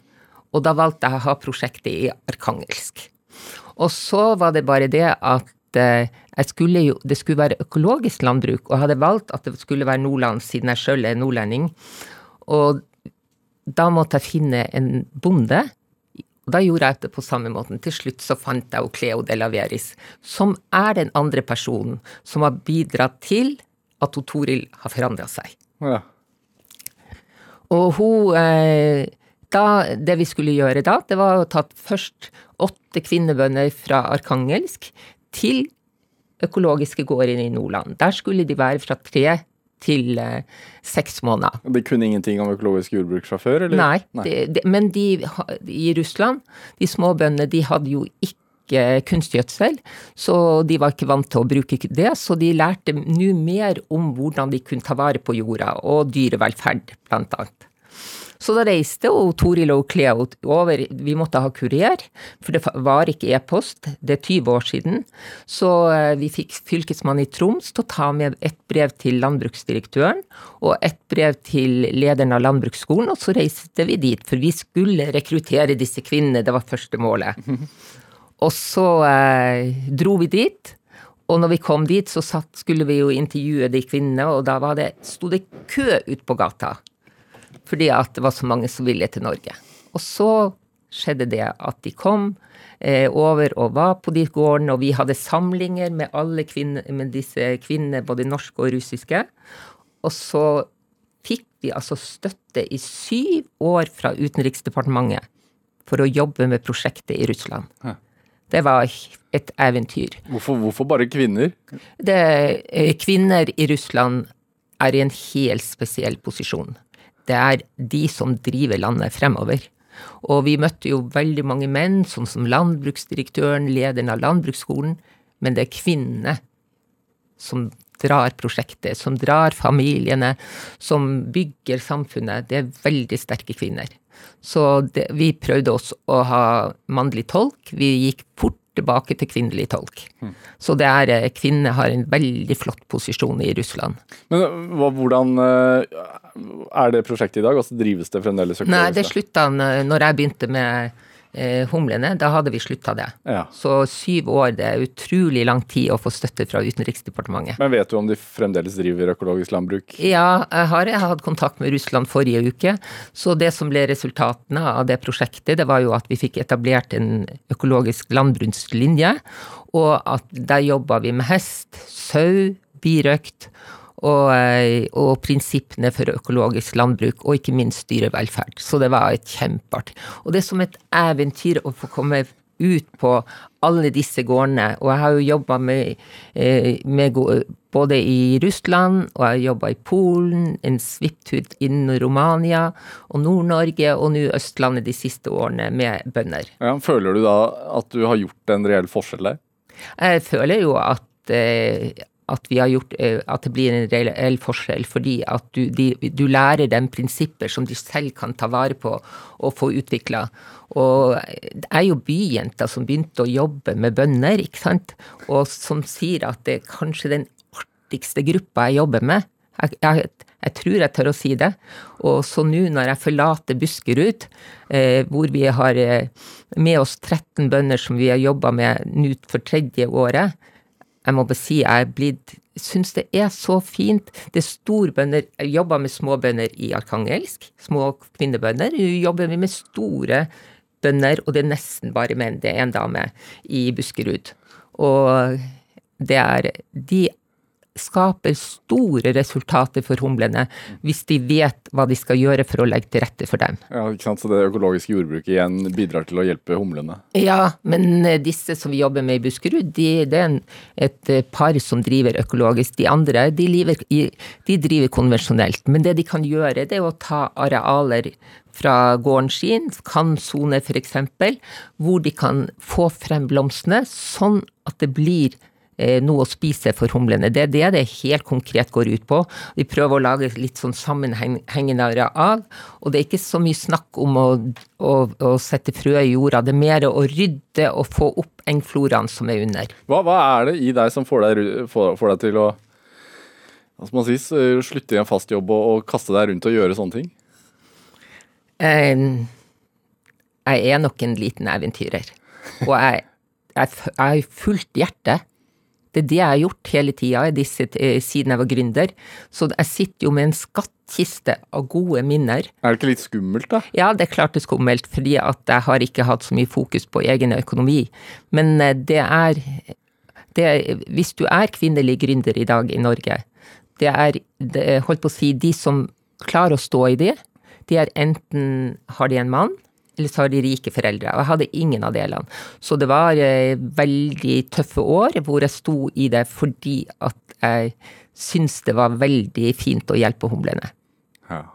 Og da valgte jeg å ha prosjektet i arkangelsk. Og så var det bare det at jeg skulle jo, det skulle være økologisk landbruk, og jeg hadde valgt at det skulle være Nordland, siden jeg sjøl er nordlending. Og da måtte jeg finne en bonde. Og da gjorde jeg det på samme måten. Til slutt så fant jeg Cleo de Laveris, som er den andre personen som har bidratt til at Toril har forandra seg. Ja. Og hun eh, da, Det vi skulle gjøre da, det var å ta først åtte kvinnebønder fra Arkangelsk til økologiske gårder i Nordland. Der skulle de være fra tre til eh, seks måneder. De kunne ingenting om økologisk jordbruk fra før, eller? Nei, Det, det, men de i Russland, de små bøndene, de hadde jo ikke kunstgjødsel, så de var ikke vant til å bruke det. Så de lærte nå mer om hvordan de kunne ta vare på jorda, og dyrevelferd, blant annet. Så da reiste og Toril og Cleo over, vi måtte ha kurer, for det var ikke e-post, det er 20 år siden. Så eh, vi fikk fylkesmannen i Troms til å ta med et brev til landbruksdirektøren og et brev til lederen av landbruksskolen, og så reiste vi dit, for vi skulle rekruttere disse kvinnene, det var første målet. Og så eh, dro vi dit. Og når vi kom dit, så satt, skulle vi jo intervjue de kvinnene, og da var det, sto det kø ute på gata fordi at det var så mange som ville til Norge. Og så skjedde det at de kom eh, over og var på de gårdene, og vi hadde samlinger med alle kvinner, med disse kvinnene, både norske og russiske. Og så fikk vi altså støtte i syv år fra Utenriksdepartementet for å jobbe med prosjektet i Russland. Hæ. Det var et eventyr. Hvorfor, hvorfor bare kvinner? Det, eh, kvinner i Russland er i en helt spesiell posisjon det er de som driver landet fremover. Og vi møtte jo veldig mange menn, sånn som landbruksdirektøren, lederen av landbruksskolen, men det er kvinnene som drar prosjektet, som drar familiene, som bygger samfunnet. Det er veldig sterke kvinner. Så det, vi prøvde oss å ha mannlig tolk. Vi gikk fort tilbake til kvinnelig tolk. Mm. Så det er, eh, kvinner har en veldig flott posisjon i Russland. Men hva, hvordan eh, er det prosjektet i dag? Altså Drives det fremdeles? Nei, det slutta når jeg begynte med eh, humlene, da hadde vi slutta det. Ja. Så syv år, det er utrolig lang tid å få støtte fra Utenriksdepartementet. Men vet du om de fremdeles driver økologisk landbruk? Ja, jeg har, jeg hatt kontakt med Russland forrige uke. Så det som ble resultatene av det prosjektet, det var jo at vi fikk etablert en økologisk landbrukslinje, og at der jobba vi med hest, sau, birøkt og, eh, og, prinsippene for økologisk landbruk, og ikke minst dyrevelferd. Så det var et kjempeartig. Og det er som et eventyr å få komme ut på alle disse gårdene. Og jeg har jo jobba med, eh, med, både i Russland, og jeg har jobba i Polen, en svipptur innen Romania og Nord-Norge, og nå Østlandet de siste årene med bønder. Ja, føler du da at du har gjort en reell forskjell der? Jeg føler jo at eh, at, gjort, eh, at, det blir en reell forskjell, fordi at du, de, du, lærer dem prinsipper som de selv kan ta vare på og få utvikla. Og det er jo byjenter som begynte å jobbe med bønder, ikke sant, og som sier at det er kanskje den artigste gruppa jeg jobber med. Jeg, jeg, jeg tror jeg tør å si det. Og så nå når jeg forlater Buskerud, eh, hvor vi har eh, med oss 13 bønder som vi har jobba med nå for tredje året, jeg må bare si jeg er blitt syns det er så fint. Det er storbønder Jeg jobber med småbønder i Arkangelsk. Små kvinnebønder. Nå jobber vi med store bønder, og det er nesten bare menn. Det er en dame i Buskerud. Og det er De skaper store resultater for humlene hvis de vet hva de skal gjøre for å legge til rette for dem. Ja, ikke sant? Så det økologiske jordbruket igjen bidrar til å hjelpe humlene? Ja, men eh, disse som vi jobber med i Buskerud, de, det er et eh, par som driver økologisk. De andre de, lever, de driver konvensjonelt. Men det de kan gjøre, det er å ta arealer fra gården sin, kantsone f.eks., hvor de kan få frem blomstene sånn at det blir noe å spise for humlene. Det er det det helt konkret går ut på. Vi prøver å lage litt sånn sammenhengende areal. Og det er ikke så mye snakk om å, å, å sette frø i jorda, det er mer å rydde og få opp engfloraen som er under. Hva, hva, er det i deg som får deg, får, får deg til å skal man si, slutte i en fast jobb og, og, kaste deg rundt og gjøre sånne ting? Um, jeg er nok en liten eventyrer. Og jeg, jeg, jeg har fullt hjerte. Det er det jeg har gjort hele tida eh, siden jeg var gründer. Så jeg sitter jo med en skattkiste av gode minner. Er det ikke litt skummelt, da? Ja, det er klart det er skummelt, fordi at jeg har ikke hatt så mye fokus på egen økonomi. Men eh, det er, det er Hvis du er kvinnelig gründer i dag i Norge, det er, det holdt på å si, de som klarer å stå i det, de er enten har de en mann, har de rike foreldre. Og jeg hadde ingen av delene. Så det var eh, veldig tøffe år hvor jeg sto i det fordi at jeg syntes det var veldig fint å hjelpe humlene. Ja.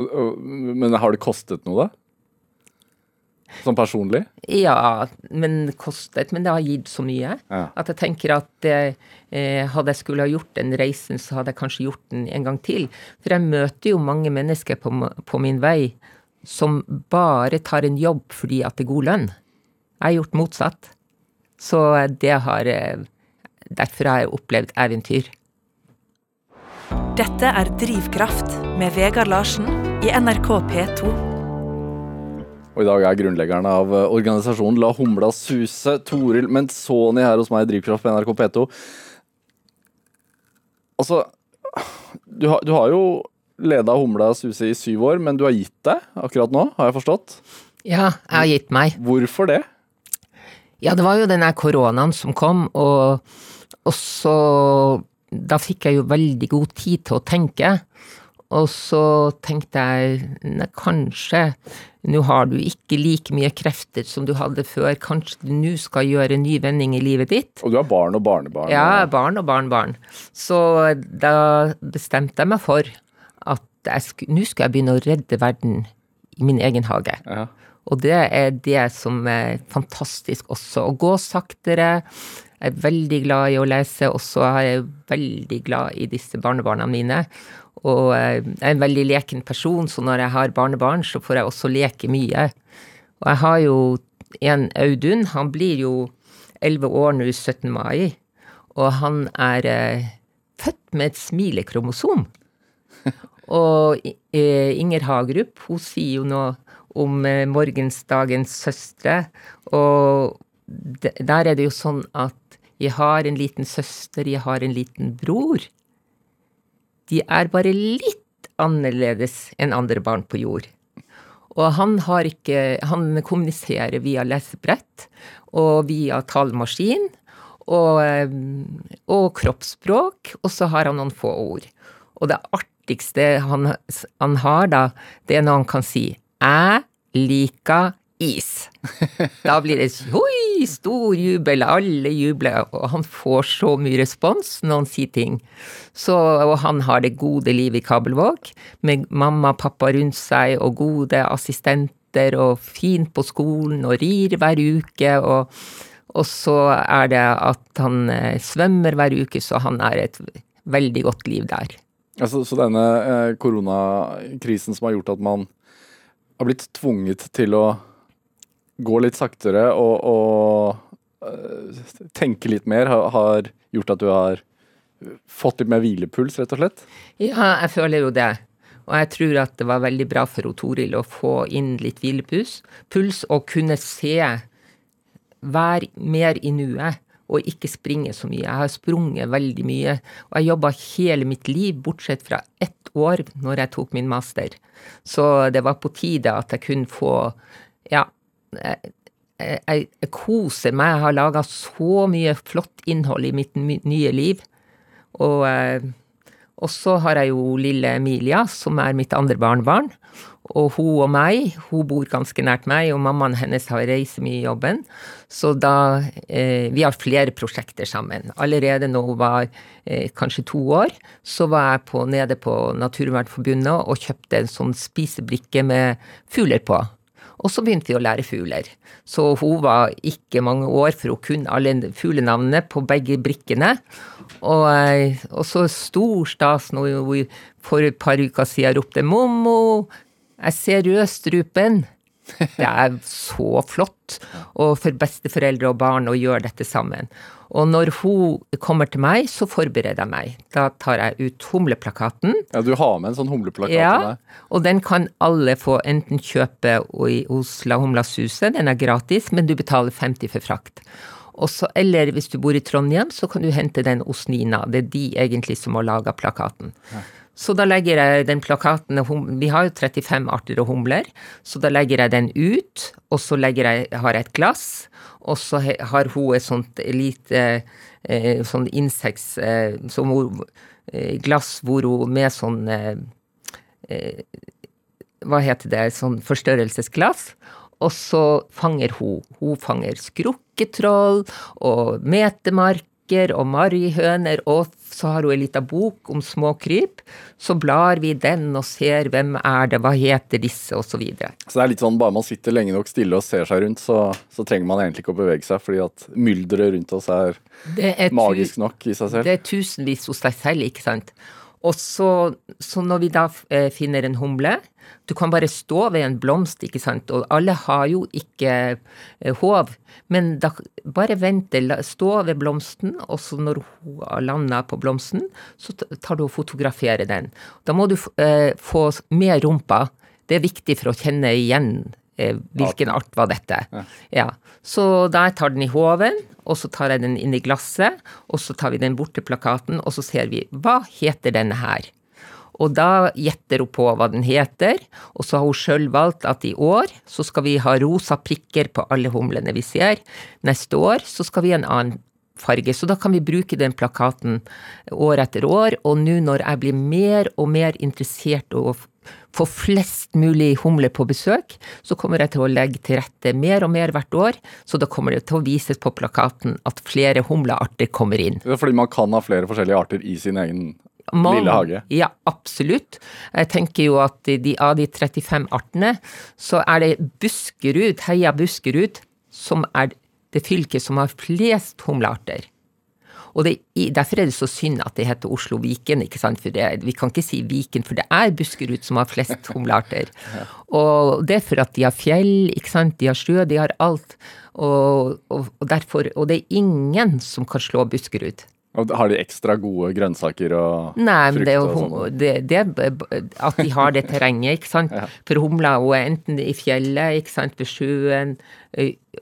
Men har det kostet noe, da? Sånn personlig? Ja, men kostet. Men det har gitt så mye. Ja. At jeg tenker at eh, hadde jeg skulle ha gjort den reisen, så hadde jeg kanskje gjort den en gang til. For jeg møter jo mange mennesker på, på min vei som bare tar en jobb fordi at det er god lønn. Jeg har gjort motsatt. Så det har eh, Derfor har jeg opplevd eventyr. Dette er Drivkraft med Vegard Larsen i NRK P2. Og i dag er grunnleggeren av eh, organisasjonen La Humla Suse, Toril Menzoni, her hos meg i Drivkraft på NRK P2. Altså, du har, du har jo leda Humla Suse i syv år, men du har gitt deg akkurat nå, har jeg forstått. Ja, jeg har gitt meg. Hvorfor det? Ja, det var jo den koronaen som kom, og, og så Da fikk jeg jo veldig god tid til å tenke. Og så tenkte jeg nei, kanskje nå har du ikke like mye krefter som du hadde før, kanskje du nå skal gjøre en ny vending i livet ditt? Og du har barn og barnebarn. Ja, barn og barnebarn. Så da bestemte jeg meg for nå skal jeg begynne å redde verden i min egen hage. Ja. Og det er det som er fantastisk også. Å gå saktere. Jeg er veldig glad i å lese, og så er jeg veldig glad i disse barnebarna mine. Og eh, jeg er en veldig leken person, så når jeg har barnebarn, så får jeg også leke mye. Og jeg har jo en Audun, han blir jo 11 år nå 17. mai, og han er eh, født med et smilekromosom. Og eh, Inger Hagerup, hun sier jo noe om eh, morgensdagens søstre, og der er det jo sånn at jeg har en liten søster, jeg har en liten bror. De er bare litt annerledes enn andre barn på jord. Og han har ikke Han kommuniserer via lesebrett og via talemaskin og, eh, og kroppsspråk, og så har han noen få ord. Og det artigste han, han har da, det er når han kan si 'jeg liker is'. Da blir det oi, stor jubel, alle jubler, og han får så mye respons når han sier ting. Så, og han har det gode livet i Kabelvåg, med mamma og pappa rundt seg, og gode assistenter, og fint på skolen, og rir hver uke, og, og så er det at han eh, svømmer hver uke, så han er et veldig godt liv der. Altså, så denne eh, koronakrisen som har gjort at man har blitt tvunget til å gå litt saktere og, og eh, tenke litt mer, har, har gjort at du har fått litt mer hvilepuls, rett og slett? Ja, jeg føler jo det. Og jeg tror at det var veldig bra for Toril å få inn litt hvilepuls puls, og kunne se være mer i nuet og ikke springe så mye. Jeg har sprunget veldig mye, og jeg jobba hele mitt liv, bortsett fra ett år når jeg tok min master. Så det var på tide at jeg kunne få Ja, jeg, jeg, jeg koser meg. Jeg har laga så mye flott innhold i mitt nye liv. Og, eh, og så har jeg jo lille Emilia, som er mitt andre barnebarn. Og hun og meg, hun bor ganske nært meg, og mammaen hennes har reist mye i jobben. Så da eh, Vi har flere prosjekter sammen. Allerede når hun var eh, kanskje to år, så var jeg på, nede på Naturvernforbundet og kjøpte en sånn spisebrikke med fugler på. Og så begynte vi å lære fugler. Så hun var ikke mange år, for hun kunne alle fuglenavnene på begge brikkene. Og, eh, og så stor stas når hun for et par uker siden ropte 'Mommo, jeg ser rødstrupen'. Det er så flott og for besteforeldre og barn å gjøre dette sammen. Og når hun kommer til meg, så forbereder jeg meg. Da tar jeg ut humleplakaten. Ja, Du har med en sånn humleplakat til Ja, deg. og den kan alle få enten kjøpe i- hos La Humla Suse, den er gratis, men du betaler 50 for frakt. Også, eller hvis du bor i Trondheim, så kan du hente den hos Nina. Det er de egentlig som har laga plakaten. Så da legger jeg den plakaten Vi har jo 35 arter og humler, så da legger jeg den ut, og så jeg, har jeg et glass, og så har hun et sånt lite eh, sånn insekts... Eh, som hun, eh, glass hvor hun med sånn hva heter det, sånn forstørrelsesglass. Og så fanger hun. Hun fanger skrukketroll og metemarker og marihøner, og så har hun ei lita bok om små kryp. Så blar vi den og ser hvem er det, hva heter disse, osv. Så, videre. så det er litt sånn bare man sitter lenge nok stille og ser seg rundt, så, så trenger man egentlig ikke å bevege seg, fordi at mylderet rundt oss er, er magisk nok i seg selv. Det er tusenvis hos deg selv, ikke sant. Og så, så når vi da eh, finner en humle Du kan bare stå ved en blomst, ikke sant, og alle har jo ikke eh, håv. Men da bare vent, stå ved blomsten, og så når hun har landa på blomsten, så tar du og fotograferer den. Da må du eh, få med rumpa. Det er viktig for å kjenne igjen hvilken art var dette. Ja. ja. Så da jeg tar den i håven, og så tar jeg den inn i glasset, og så tar vi den bort til plakaten, og så ser vi hva heter denne her. Og da gjetter hun på hva den heter, og så har hun sjøl valgt at i år så skal vi ha rosa prikker på alle humlene vi ser. Neste år så skal vi ha en annen farge. Så da kan vi bruke den plakaten år etter år. Og nå når jeg blir mer og mer interessert og få flest mulig humler på besøk, så kommer jeg til å legge til rette mer og mer hvert år. Så da kommer det til å vises på plakaten at flere humlearter kommer inn. Fordi man kan ha flere forskjellige arter i sin egen man, lille hage? Ja, absolutt. Jeg tenker jo at de, av de 35 artene, så er det Buskerud, Heia Buskerud, som er det fylket som har flest humlearter. Og det, Derfor er det så synd at det heter Oslo Viken. ikke sant? For det, Vi kan ikke si Viken, for det er Buskerud som har flest humlearter. Og det er for at de har fjell, ikke sant? de har sjø, de har alt. Og, og, og, derfor, og det er ingen som kan slå Buskerud. Og Har de ekstra gode grønnsaker og Nei, frukt? Nei, det, det, det, at de har det terrenget, ikke sant. Ja. For humla og enten i fjellet, ikke sant, ved sjøen,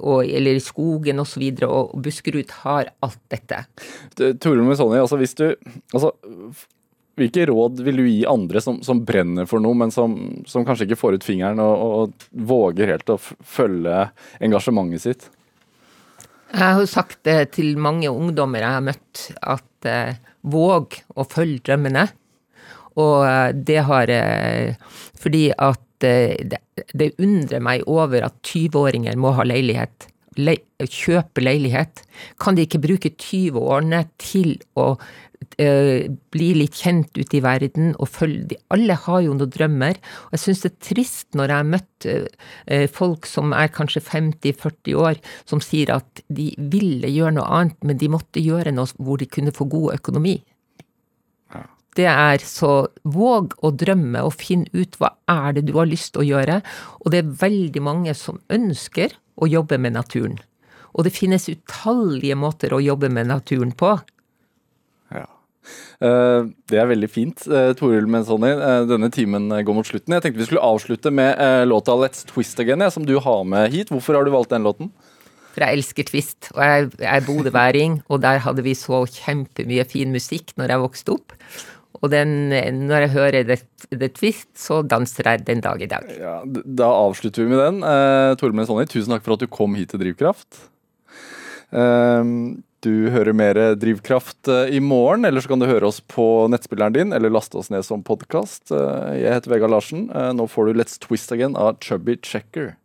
og, eller i skogen osv., og, så og Buskerud har alt dette. Torunn Messoni, altså hvis du altså, Hvilke råd vil du gi andre som, som brenner for noe, men som, som, kanskje ikke får ut fingeren og, og våger helt å følge engasjementet sitt? Jeg har sagt det til mange ungdommer jeg har møtt, at eh, våg å følge drømmene. Og eh, det har eh, Fordi at eh, det, det, undrer meg over at 20-åringer må ha leilighet. Le, kjøpe leilighet. Kan de ikke bruke 20-årene til å Eh, bli litt kjent ute i verden og følge Alle har jo noen drømmer. Og jeg syns det er trist når jeg har møtt eh, folk som er kanskje 50-40 år, som sier at de ville gjøre noe annet, men de måtte gjøre noe hvor de kunne få god økonomi. Det er så våg å drømme og finne ut hva er det du har lyst til å gjøre. Og det er veldig mange som ønsker å jobbe med naturen. Og det finnes utallige måter å jobbe med naturen på. Ja. det er veldig fint, uh, Toril Menzoni. Uh, denne timen går mot slutten. Jeg tenkte vi skulle avslutte med låta 'Let's Twist Again', som du har med hit. Hvorfor har du valgt den låten? For jeg elsker twist, og jeg, jeg er bodøværing, og der hadde vi så kjempemye fin musikk når jeg vokste opp. Og den, når jeg hører det, Twist, så danser jeg den dag i dag. Ja, da avslutter vi med den. Eh, Tormund Sonny, tusen takk for at du kom hit til Drivkraft. Eh, du hører mer Drivkraft eh, i morgen, eller så kan du høre oss på nettspilleren din, eller laste oss ned som podkast. Eh, jeg heter Vegard Larsen. Eh, nå får du Let's Twist Again av Chubby Checker.